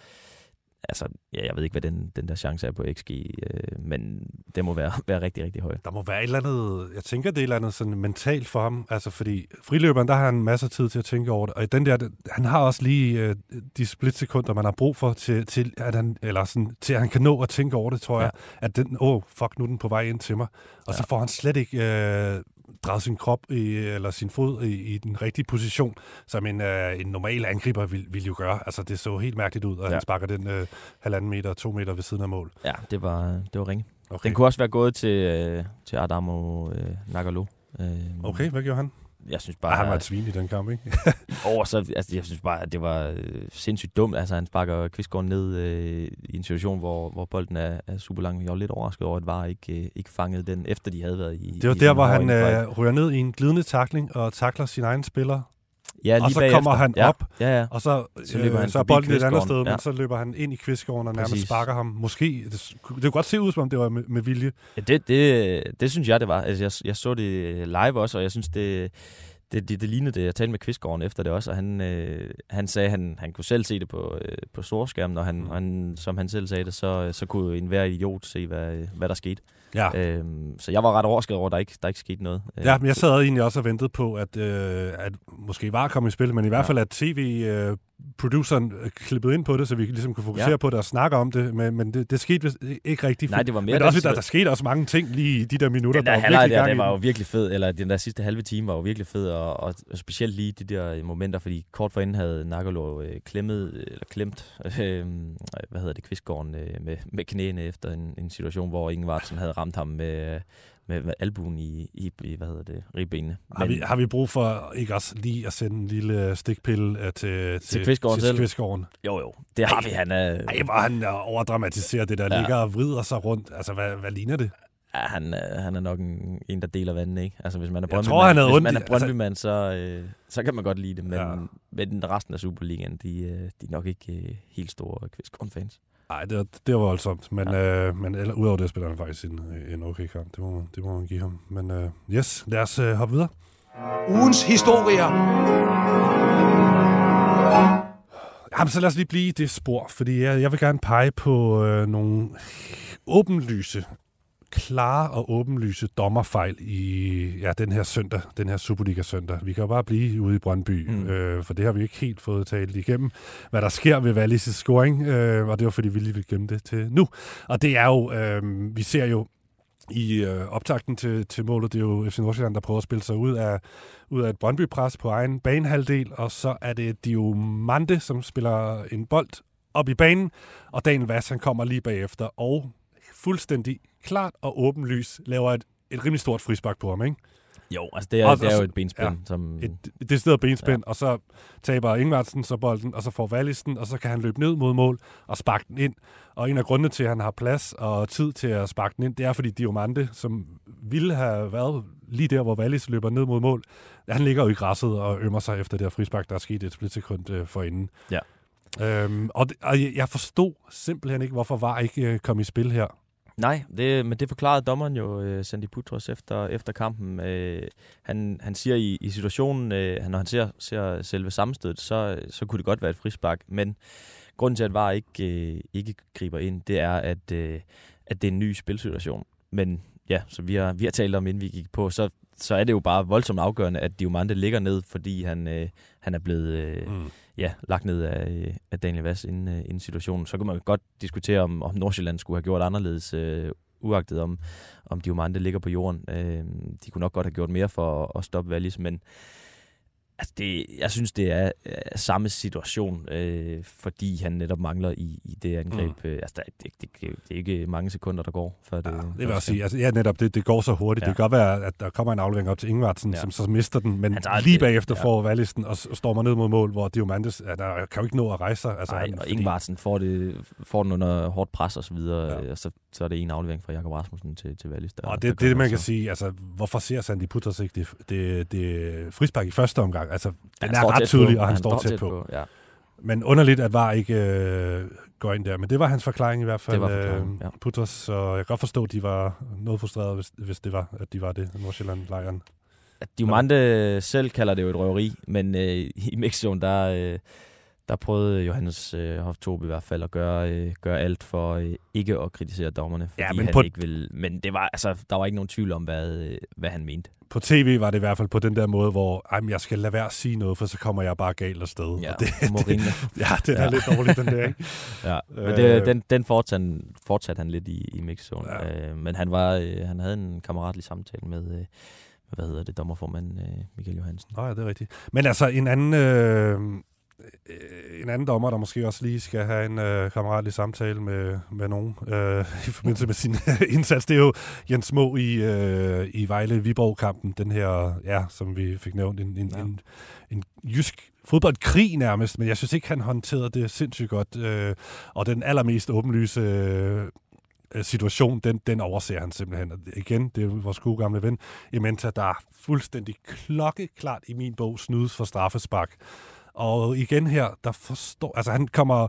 C: altså, ja, jeg ved ikke, hvad den, den der chance er på XG, øh, men det må være, være rigtig, rigtig højt.
B: Der må være et eller andet, jeg tænker, det er et eller andet sådan mentalt for ham, altså fordi friløberen, der har han masser af tid til at tænke over det, og i den der, han har også lige øh, de splitsekunder, man har brug for til, til, at han, eller sådan, til at han kan nå at tænke over det, tror
C: Ja.
B: jeg, at den, åh, oh, fuck, nu er den på vej ind til mig, og ja. så får han slet ikke øh, drejet sin krop i, eller sin fod i, i den rigtige position, som en, øh, en normal angriber vil, vil jo gøre. Altså, det så helt mærkeligt ud, at ja. han sparker den øh, halvanden meter, to meter ved siden af mål.
C: Ja, det var, det var ringe. Okay. Den kunne også være gået til, øh, til Adamo øh, Nagalo.
B: Øh, okay, hvad gjorde han?
C: Jeg synes bare...
B: Ah, han var et svin i den kamp, ikke?
C: over, så, altså, jeg synes bare, at det var øh, sindssygt dumt. Altså, han sparker Kvistgaard ned øh, i en situation, hvor, hvor bolden er, er super lang. Jeg var lidt overrasket over, at VAR ikke, øh, ikke fangede den, efter de havde været i...
B: Det var
C: i
B: der, hvor han øh, ryger ned i en glidende takling og takler sin egen spiller
C: Ja, lige
B: og så
C: bagefter.
B: kommer han
C: ja,
B: op,
C: ja, ja.
B: og så,
C: Så løber
B: øh,
C: han
B: så er bolden et andet sted,
C: ja.
B: men så løber han ind i kvistgården og nærmest
C: Præcis.
B: sparker ham. Måske, det, det kunne godt se ud, som om det var med, med vilje.
C: Ja, det, det, det synes jeg, det var. Altså, jeg, jeg så det live også, og jeg synes, det, det, det, det lignede det. Jeg talte med Kvistgården efter det også, og han, øh, han sagde, at han, han kunne selv se det på, øh, på storskærmen, og han,
B: Mm.
C: mm. han, som han selv sagde det, så, så kunne enhver idiot se, hvad, hvad der skete.
B: Ja.
C: Øhm, så jeg var ret overrasket over, at der ikke, der ikke skete noget. Øh,
B: Ja, men jeg sad egentlig også og ventede på, at, øh, at måske var kommet i spil, men i hvert
C: Ja.
B: fald, at tv-produceren øh, klippede ind på det, så vi ligesom kunne fokusere
C: Ja.
B: på det og snakke om det, men, men det, det skete ikke rigtigt.
C: Nej, det var mere
B: men også, der, der skete også mange ting lige i de der minutter,
C: Den der
B: der var virkelig
C: der,
B: i
C: var jo virkelig fed, eller den der sidste halve time var jo virkelig fed, og, og, specielt lige de der momenter, fordi kort forinden havde Nagalo øh, klemmet, eller klemt, øh, hvad hedder det, Kvistgården øh, med, med knæene efter en, en situation, hvor Ingevartsen havde ramt ham med, med, albuen i, i, i, hvad hedder det, ribbenene.
B: Har vi, har vi brug for ikke også lige at sende en lille stikpille øh, til, til,
C: Kvistgården
B: til
C: selv?
B: Kvistgården?
C: Jo, jo, det har
B: Ej.
C: vi. Han er,
B: Ej, hvor han øh, overdramatiserer det der,
C: Ja.
B: ligger og vrider sig rundt. Altså, hvad, hvad ligner det?
C: ja, han, er- han er nok en, en, der deler vandene, ikke? Altså, hvis man er Brøndby,
B: tror,
C: hvis man er Brøndby-mand, så, øh, så kan man godt lide det, men,
B: Ja.
C: men resten af Superligaen, de, øh, de er nok ikke øh, helt store Kvistgården-fans.
B: Nej, det, var- det var voldsomt. Men, ja. øh, men eller, udover det spiller han faktisk en, en okay kamp. Det må, det må man give ham. Men øh, yes, lad os øh, hoppe videre.
A: Ugens historier.
B: Jamen, så lad os lige blive i det spor, fordi jeg, jeg vil gerne pege på øh, nogle åbenlyse, klare og åbenlyse dommerfejl i ja, den her søndag, den her Superliga-søndag. Vi kan jo bare blive ude i Brøndby, mm. Øh, for det har vi ikke helt fået talt igennem, hvad der sker ved Wallis' scoring, øh, og det var fordi, vi lige vil gemme det til nu. Og det er jo, øh, vi ser jo i øh, optakten til, til målet, det er jo FC Nordsjælland, der prøver at spille sig ud af, ud af et Brøndby-pres på egen banehalvdel, og så er det Diomande, som spiller en bold op i banen, og Daniel Vass, han kommer lige bagefter, og fuldstændig klart og åbenlys laver et, et rimelig stort frispark på ham, ikke?
C: Jo, altså det er,
B: Og-
C: det er
B: og-
C: jo et benspænd,
B: ja.
C: som...
B: Et, det stedet benspænd, ja. og så taber Ingvartsen så bolden, og så får Vallisten, og så kan han løbe ned mod mål og sparke den ind. Og en af grundene til, at han har plads og tid til at sparke den ind, det er, fordi Diomande, som ville have været lige der, hvor Wallis løber ned mod mål, han ligger jo i græsset og ømmer sig efter det her frispark, der er sket et splitsekund øh, forinden.
C: Ja.
B: Øhm, og, det, og jeg jeg forstod simpelthen ikke, hvorfor var ikke øh, kom i spil her.
C: Nej, det, men det forklarede dommeren jo, uh, Sandy Putros, efter, efter kampen. Uh, han, han siger i, i situationen, uh, når han ser, ser selve sammenstødet, så, så kunne det godt være et frispark. Men grunden til, at VAR ikke, uh, ikke griber ind, det er, at, uh, at det er en ny spilsituation. Men ja, så vi har, vi har talt om, inden vi gik på, så, så er det jo bare voldsomt afgørende, at Diomande ligger ned, fordi han, øh, han er blevet... Øh,
B: Mm
C: ja, lagt ned af, af Daniel Vass inden, øh, inden situationen. Så kan man godt diskutere, om, om Nordsjælland skulle have gjort anderledes, øh, uagtet om, om Diomande ligger på jorden. Øh, de kunne nok godt have gjort mere for at, at stoppe Wallis, men altså det, jeg synes, det er øh, samme situation, øh, fordi han netop mangler i, i det angreb.
B: Mm.
C: Øh, altså, der, det, det, det, er ikke mange sekunder, der går, før det...
B: Ja, det vil jeg sige. Altså, ja, netop, det, det går så hurtigt. Ja. Det kan godt være, at der kommer en aflevering op til Ingvartsen, ja. Som så mister den, men lige
C: det-
B: bagefter ja. får Vallisten og, stormer ned mod mål, hvor Diomandes ja, der kan jo ikke nå at rejse sig. Altså,
C: Nej,
B: han-
C: og
B: fordi-
C: Ingvartsen får, det, får den under hårdt pres og så videre,
B: Ja.
C: ja. og så, så er det en aflevering fra Jakob Rasmussen til, til Wallis. Der,
B: Og det,
C: gør
B: det, man kan sige, altså, hvorfor ser Sandy Putters ikke det, det, det frispark i første omgang? Altså, den
C: Han
B: er ret
C: tæt
B: tydelig,
C: på.
B: og han, står tæt på.
C: Ja,
B: Men underligt, at VAR ikke øh, går ind der. Men det var hans forklaring i hvert fald,
C: Det var forklaringen, ja.
B: Putters. Så jeg kan godt forstå, at de var noget frustrerede, hvis, hvis det var, at de var det, Nordsjælland-lejren.
C: At Diomande selv kalder det jo et røveri, men øh, i Mexicoen, der, øh, der prøvede Johannes øh, Hoftob i hvert fald at gøre, øh, gøre alt for øh, ikke at kritisere dommerne, fordi
B: Ja, men
C: han
B: på-
C: ikke ville. Men det var, altså, der var ikke nogen tvivl om, hvad, øh, hvad han mente.
B: På tv var det i hvert fald på den der måde, hvor ej, men jeg skal lade være at sige noget, for så kommer jeg bare galt afsted.
C: Ja,
B: Og det,
C: Mourinho.
B: ja, det er ja. Lidt dårligt, den der, ikke?
C: Ja, men
B: Øh.
C: det, den, den fortsatte, han, fortsatte han lidt i, i Mexicoen.
B: Ja.
C: Øh, men han, var, øh, han havde en kammeratlig samtale med, øh, hvad hedder det, dommerformand øh, Michael Johansen.
B: Nå ja, det er rigtigt. Men altså en anden, øh, en anden dommer, der måske også lige skal have en øh, kammeratlig samtale med, med nogen øh, i forbindelse med sin indsats, det er jo Jens Må i, øh, i Vejle-Viborg-kampen, den her, ja, som vi fik nævnt, en, en, ja. en, en jysk fodboldkrig nærmest, men jeg synes ikke, han håndterede det sindssygt godt. Øh, og den allermest åbenlyse øh, situation, den, den overser han simpelthen. Og igen, det er vores gode gamle ven, Ementa, der er fuldstændig klokkeklart i min bog snydes for straffespark. Og igen her, der forstår, altså han kommer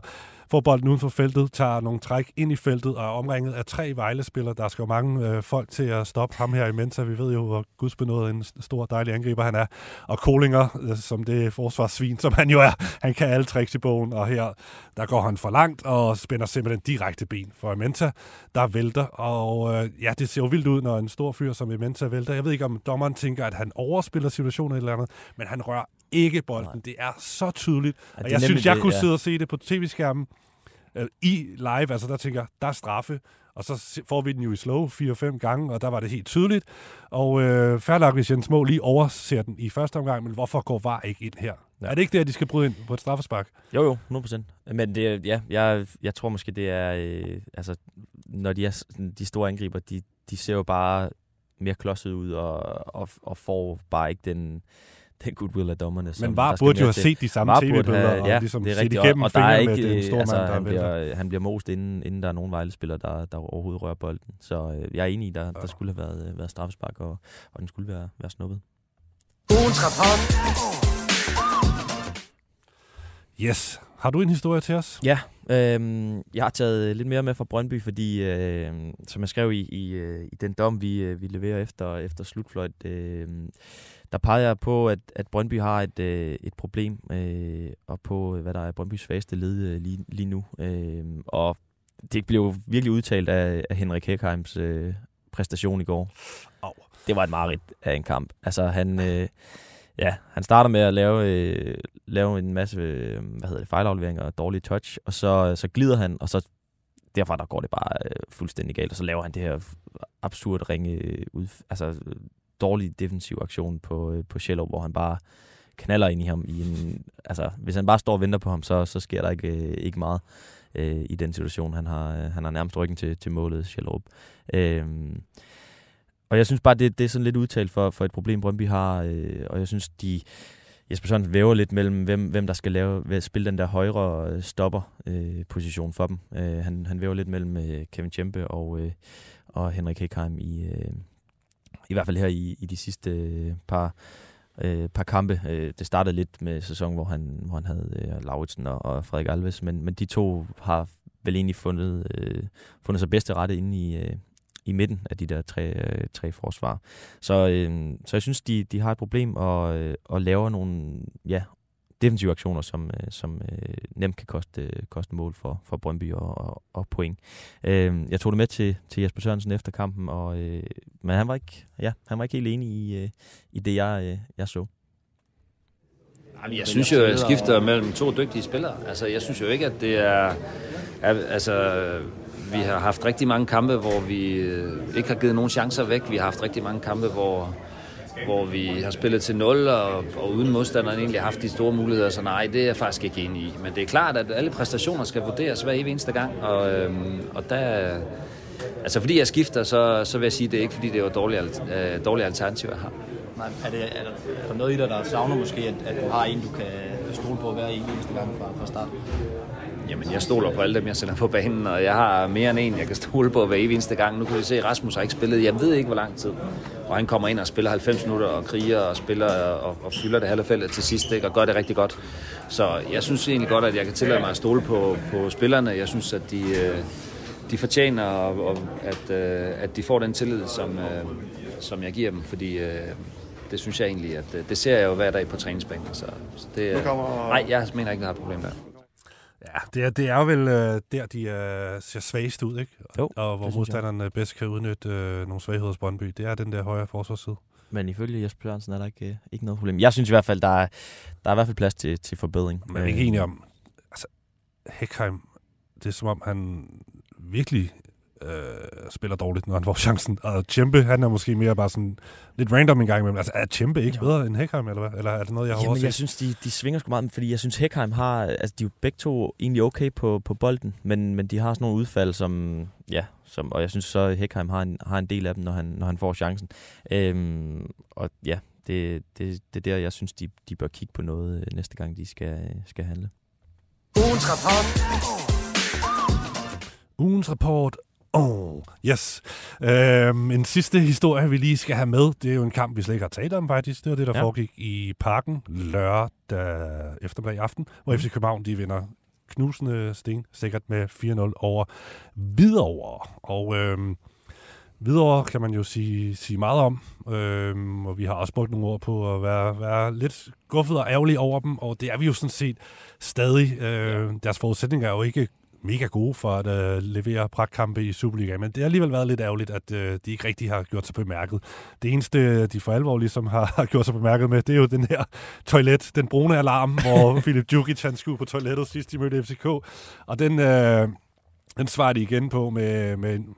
B: får bolden uden for feltet, tager nogle træk ind i feltet og er omringet af tre Vejle-spillere. Der skal jo mange øh, folk til at stoppe ham her i Mensa. Vi ved jo, hvor gudsbenået en stor, dejlig angriber han er. Og Kolinger, øh, som det forsvarssvin, som han jo er, han kan alle tricks i bogen. Og her, der går han for langt og spænder simpelthen direkte ben for Mensa, der vælter. Og øh, ja, det ser jo vildt ud, når en stor fyr som Mensa vælter. Jeg ved ikke, om dommeren tænker, at han overspiller situationen eller andet, men han rører ikke bolden. Nej. Det er så tydeligt. Ja, og jeg synes, jeg det, kunne ja. sidde og se det på tv-skærmen øh, i live. Altså der tænker jeg, der er straffe. Og så får vi den jo i slow 4-5 gange, og der var det helt tydeligt. Og øh, færdig hvis Jens Må lige overser den i første omgang, men hvorfor går VAR ikke ind her? Ja. Er det ikke det, at de skal bryde ind på et straffespark?
C: Jo, jo, 100%. Men det, ja, jeg, jeg tror måske, det er... Øh, altså, når de, er, de store angriber, de, de ser jo bare mere klodset ud, og, og, og får bare ikke den den goodwill af dommerne.
B: Som Men var burde jo have set de samme tv-billeder og
C: ja,
B: ligesom
C: det er rigtigt,
B: igennem
C: og, og der er ikke,
B: med den store
C: altså,
B: mand, der
C: han, bliver, han bliver most, inden, inden der er nogen Vejle-spillere, der, der overhovedet rører bolden. Så øh, jeg er enig i, der, der skulle have været, været straffespark, og, og den skulle være, være snuppet.
B: Yes. Har du en historie til os?
C: Ja, øh, jeg har taget lidt mere med fra Brøndby, fordi øh, som jeg skrev i, i, øh, i den dom, vi, øh, vi leverer efter, efter slutfløjt, øh, der peger jeg på, at, at Brøndby har et, øh, et problem, øh, og på, hvad der er Brøndbys svageste led øh, lige, lige nu. Øh, og det blev virkelig udtalt af, af Henrik Heckheims øh, præstation i går. Oh. Det var et mareridt af en kamp. Altså, han... Øh, Ja, han starter med at lave, øh, lave en masse øh, hvad hedder det, fejlafleveringer og dårlig touch, og så, så glider han, og så derfra der går det bare øh, fuldstændig galt, og så laver han det her absurd ringe, ud, altså dårlig defensiv aktion på, øh, på Shello, hvor han bare knaller ind i ham. I en, altså, hvis han bare står og venter på ham, så, så sker der ikke, øh, ikke meget øh, i den situation. Han har, øh, han har nærmest ryggen til, til målet, Shello. Øh, og jeg synes bare, det, det er sådan lidt udtalt for, for et problem, Brøndby har. Øh, og jeg synes, de... Jesper Sørensen væver lidt mellem, hvem, hvem der skal lave, spille den der højre stopper-position øh, for dem. Øh, han, han væver lidt mellem øh, Kevin Tjempe og, øh, og Henrik Hekheim i, øh, i hvert fald her i, i de sidste øh, par, øh, par kampe. Øh, det startede lidt med sæsonen, hvor han, hvor han havde øh, Lauritsen og, og Frederik Alves, men, men de to har vel egentlig fundet, øh, fundet sig bedste rette inde i, øh, i midten af de der tre, øh, tre forsvar. Så, øh, så jeg synes, de, de har et problem og, øh, og laver nogle ja, defensive aktioner, som, øh, som øh, nemt kan koste, øh, koste mål for, for Brøndby og, og, og point. Øh, jeg tog det med til, til Jesper Sørensen efter kampen, og, øh, men han var, ikke, ja, han var ikke helt enig i, øh, i det, jeg, øh, jeg så.
D: Jeg synes jo, at jeg skifter mellem to dygtige spillere. Altså, jeg synes jo ikke, at det er... altså, vi har haft rigtig mange kampe, hvor vi øh, ikke har givet nogen chancer væk. Vi har haft rigtig mange kampe, hvor, hvor vi har spillet til 0, og, og uden modstanderen egentlig har haft de store muligheder. Så nej, det er jeg faktisk ikke enig i. Men det er klart, at alle præstationer skal vurderes hver evig eneste gang. Og, øhm, og der, altså fordi jeg skifter, så, så vil jeg sige, at det er ikke fordi, det er et dårligt, øh, dårligt alternativ, jeg har.
E: Nej, er, det, er, der, er der noget i dig, der savner måske, at, at du har en, du kan stole på hver eneste gang fra, fra start?
D: Jamen, jeg stoler på alle dem, jeg sender på banen, og jeg har mere end en, jeg kan stole på hver eneste gang. Nu kan vi se, at Rasmus har ikke spillet, jeg ved ikke, hvor lang tid. Og han kommer ind og spiller 90 minutter og kriger og spiller og, og fylder det halve feltet til sidst, ikke? og gør det rigtig godt. Så jeg synes egentlig godt, at jeg kan tillade mig at stole på, på spillerne. Jeg synes, at de, øh, de fortjener, og, at, øh, at de får den tillid, som, øh, som jeg giver dem, fordi det synes jeg egentlig, at det ser jeg jo hver dag på træningsbanen. Så, så det, nej, jeg mener ikke, at jeg har et problem der.
B: Ja, det er, det er vel øh, der, de øh, ser svagest ud, ikke?
C: Jo,
B: og hvor modstanderen bedst kan udnytte øh, nogle svagheder hos Brøndby. Det er den der højre forsvarsside.
C: Men ifølge Jesper Jørgensen er der ikke, øh, ikke noget problem. Jeg synes i hvert fald, der er, der er i hvert fald plads til, til forbedring.
B: Men er ikke enig om, altså, Hekheim, det er som om, han virkelig øh, spiller dårligt, når han får chancen. Og Tjempe, han er måske mere bare sådan lidt random en gang imellem. Altså, er Tjempe ikke jo. bedre end Heckheim, eller hvad? Eller er det noget, jeg har
C: Jamen, jeg synes, de, de svinger sgu meget, fordi jeg synes, Heckheim har... Altså, de er jo begge to egentlig okay på, på bolden, men, men de har sådan nogle udfald, som... Ja, som, og jeg synes så, at Heckheim har en, har en del af dem, når han, når han får chancen. Øhm, og ja, det, det, det er der, jeg synes, de, de bør kigge på noget øh, næste gang, de skal, skal handle.
A: Ugens rapport.
B: Ugens rapport. Oh, yes. Øhm, en sidste historie, vi lige skal have med, det er jo en kamp, vi slet ikke har talt om faktisk. Det var det, der ja. foregik i parken lørdag eftermiddag aften, hvor mm. FC København de vinder knusende sten, sikkert med 4-0 over Hvidovre. Og øhm, Hvidovre kan man jo sige, sige meget om, øhm, og vi har også brugt nogle ord på at være, være lidt guffet og ærgerlige over dem, og det er vi jo sådan set stadig. Øh, deres forudsætninger er jo ikke mega gode for at uh, levere pragtkampe i Superligaen, men det har alligevel været lidt ærgerligt, at uh, de ikke rigtig har gjort sig bemærket. Det eneste, de for alvor ligesom har, har gjort sig bemærket med, det er jo den her toilet, den brune alarm, hvor Philip Djukic han skulle på toilettet sidst de mødte FCK, og den, uh, den svarer de igen på med, med en,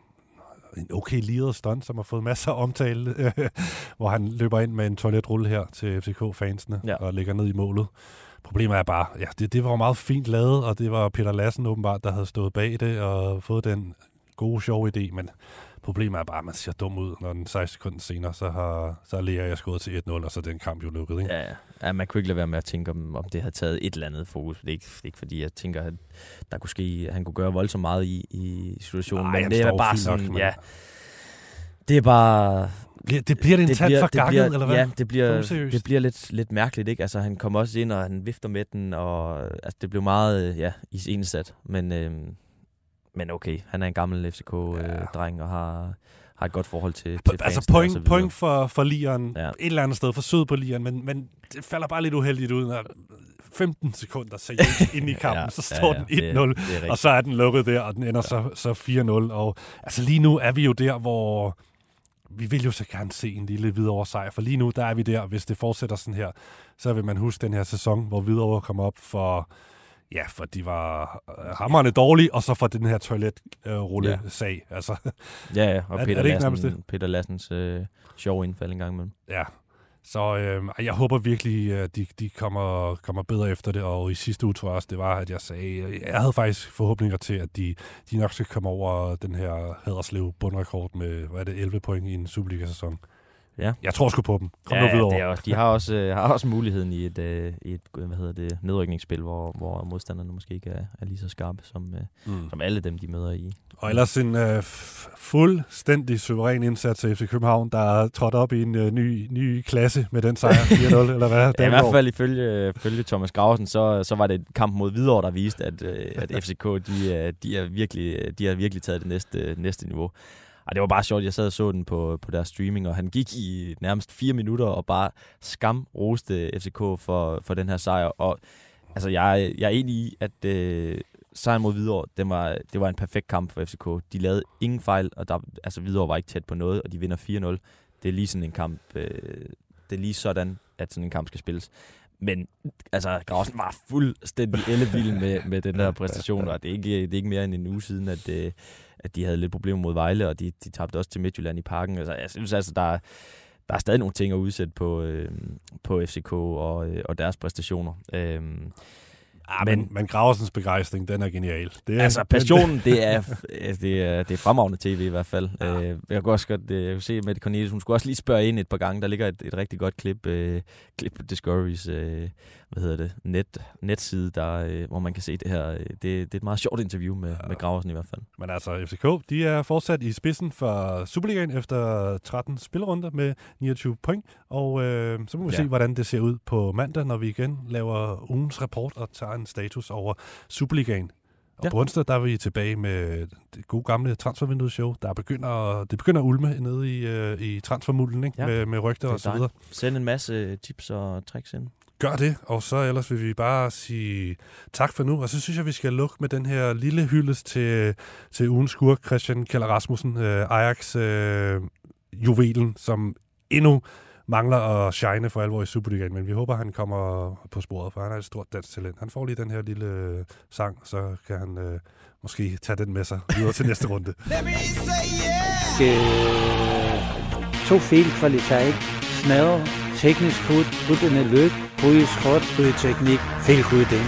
B: en okay liret stunt, som har fået masser af omtale, hvor han løber ind med en toiletrulle her til FCK-fansene ja. og ligger ned i målet. Problemet er bare, ja, det, det var meget fint lavet, og det var Peter Lassen åbenbart, der havde stået bag det og fået den gode, sjove idé, men problemet er bare, at man ser dum ud, når den 16 sekunder senere, så har så Lea jeg skåret til 1-0, og så den kamp jo lukket. Ikke?
C: Ja, ja. ja, man kunne ikke lade være med at tænke, om, om det havde taget et eller andet fokus. Det er ikke, det er ikke fordi, jeg tænker, at der kunne ske, han kunne gøre voldsomt meget i, i situationen,
B: Nej,
C: men det er bare sådan,
B: nok,
C: ja, det er bare
B: bliver, det bliver det en tand for gakket, eller hvad?
C: Ja, det bliver, det bliver lidt, lidt mærkeligt, ikke? Altså, han kommer også ind, og han vifter med den, og altså, det blev meget, ja, i sat. Men, øh, men okay, han er en gammel FCK-dreng, ja. og har, har et godt forhold til, til
B: Altså point, point for, for Lieren, ja. et eller andet sted, for sød på Lieren, men, men det falder bare lidt uheldigt ud, når 15 sekunder seriøst ind i kampen, ja, så står ja, ja, den 1-0, og så er den lukket der, og den ender ja. så, så 4-0. Og altså lige nu er vi jo der, hvor vi vil jo så gerne se en lille Hvidovre sejr, for lige nu, der er vi der, hvis det fortsætter sådan her, så vil man huske den her sæson, hvor Hvidovre kom op for, ja, for de var øh, hammerende dårlige, og så for den her toiletrulle-sag. Ja. Altså,
C: ja, ja, og Peter, er, er Lassen, Peter Lassens øh, sjov indfald en gang imellem.
B: Ja, så øh, jeg håber virkelig, at de, de kommer, kommer bedre efter det, og i sidste uge tror jeg også, det var, at jeg sagde, jeg havde faktisk forhåbninger til, at de, de nok skal komme over den her Haderslev bundrekord med, hvad er det, 11 point i en Superliga-sæson. Ja. Jeg tror sgu på dem. Kom
C: ja,
B: nu videre.
C: Det er også, de har også, øh, har også muligheden i et, øh, i et hvad hedder det, nedrykningsspil, hvor, hvor modstanderne måske ikke er, er lige så skarpe, som, øh, mm. som alle dem, de møder i.
B: Og ellers en øh, fuldstændig suveræn indsats af FC København, der er trådt op i en øh, ny, ny klasse med den sejr 4-0, eller hvad?
C: Ja, I hvert fald ifølge, ifølge Thomas Grausen, så, så var det et kamp mod Hvidovre, der viste, at, øh, at FCK de, de, er virkelig, de har virkelig taget det næste, næste niveau. Og det var bare sjovt, jeg sad og så den på, på deres streaming, og han gik i nærmest fire minutter og bare skam roste FCK for, for den her sejr. Og altså, jeg, jeg er enig i, at øh, sejren mod Hvidovre, det var, det var en perfekt kamp for FCK. De lavede ingen fejl, og der, altså, Hvidovre var ikke tæt på noget, og de vinder 4-0. Det er lige sådan en kamp, øh, det er lige sådan, at sådan en kamp skal spilles. Men altså, Grausen var fuldstændig ellevild med, med den der præstation, og det er, ikke, det er ikke mere end en uge siden, at, øh, at de havde lidt problemer mod Vejle, og de, de tabte også til Midtjylland i parken. Altså, jeg synes altså, der, der er stadig nogle ting at udsætte på, øh, på FCK og, øh, og deres præstationer. Øh,
B: Ah, men, men, Graversens begejstring, den er genial.
C: Det er, altså, passionen, det er, det er, det er fremragende tv i hvert fald. Ja. Øh, jeg kunne også godt øh, se med Cornelius, hun skulle også lige spørge ind et par gange. Der ligger et, et rigtig godt klip, øh, klip på Discovery's øh, hvad hedder det, net, netside, der, øh, hvor man kan se det her. Øh, det, det er et meget sjovt interview med, ja. med Graversen i hvert fald.
B: Men altså, FCK, de er fortsat i spidsen for Superligaen efter 13 spillerunder med 29 point. Og øh, så må vi ja. se, hvordan det ser ud på mandag, når vi igen laver ugens rapport og tager en status over Superligaen. Og ja. på onsdag, der er vi tilbage med det gode gamle transfervinduet-show, der begynder, det begynder at ulme nede i, øh, i transfermulden, ikke? Ja. Med, med rygter og så videre.
C: Send en masse tips og tricks ind.
B: Gør det, og så ellers vil vi bare sige tak for nu, og så synes jeg, vi skal lukke med den her lille hyldest til, til ugens skurk, Christian Keller Rasmussen, øh, Ajax øh, juvelen, som endnu mangler at shine for alvor i Superligaen, men vi håber, han kommer på sporet, for han er et stort dansk talent. Han får lige den her lille øh, sang, så kan han øh, måske tage den med sig videre til næste runde.
F: Øh, to fejlkvaliteter, snad, teknisk hud, uden løb, høje skråt, høje teknik, fejlkudning.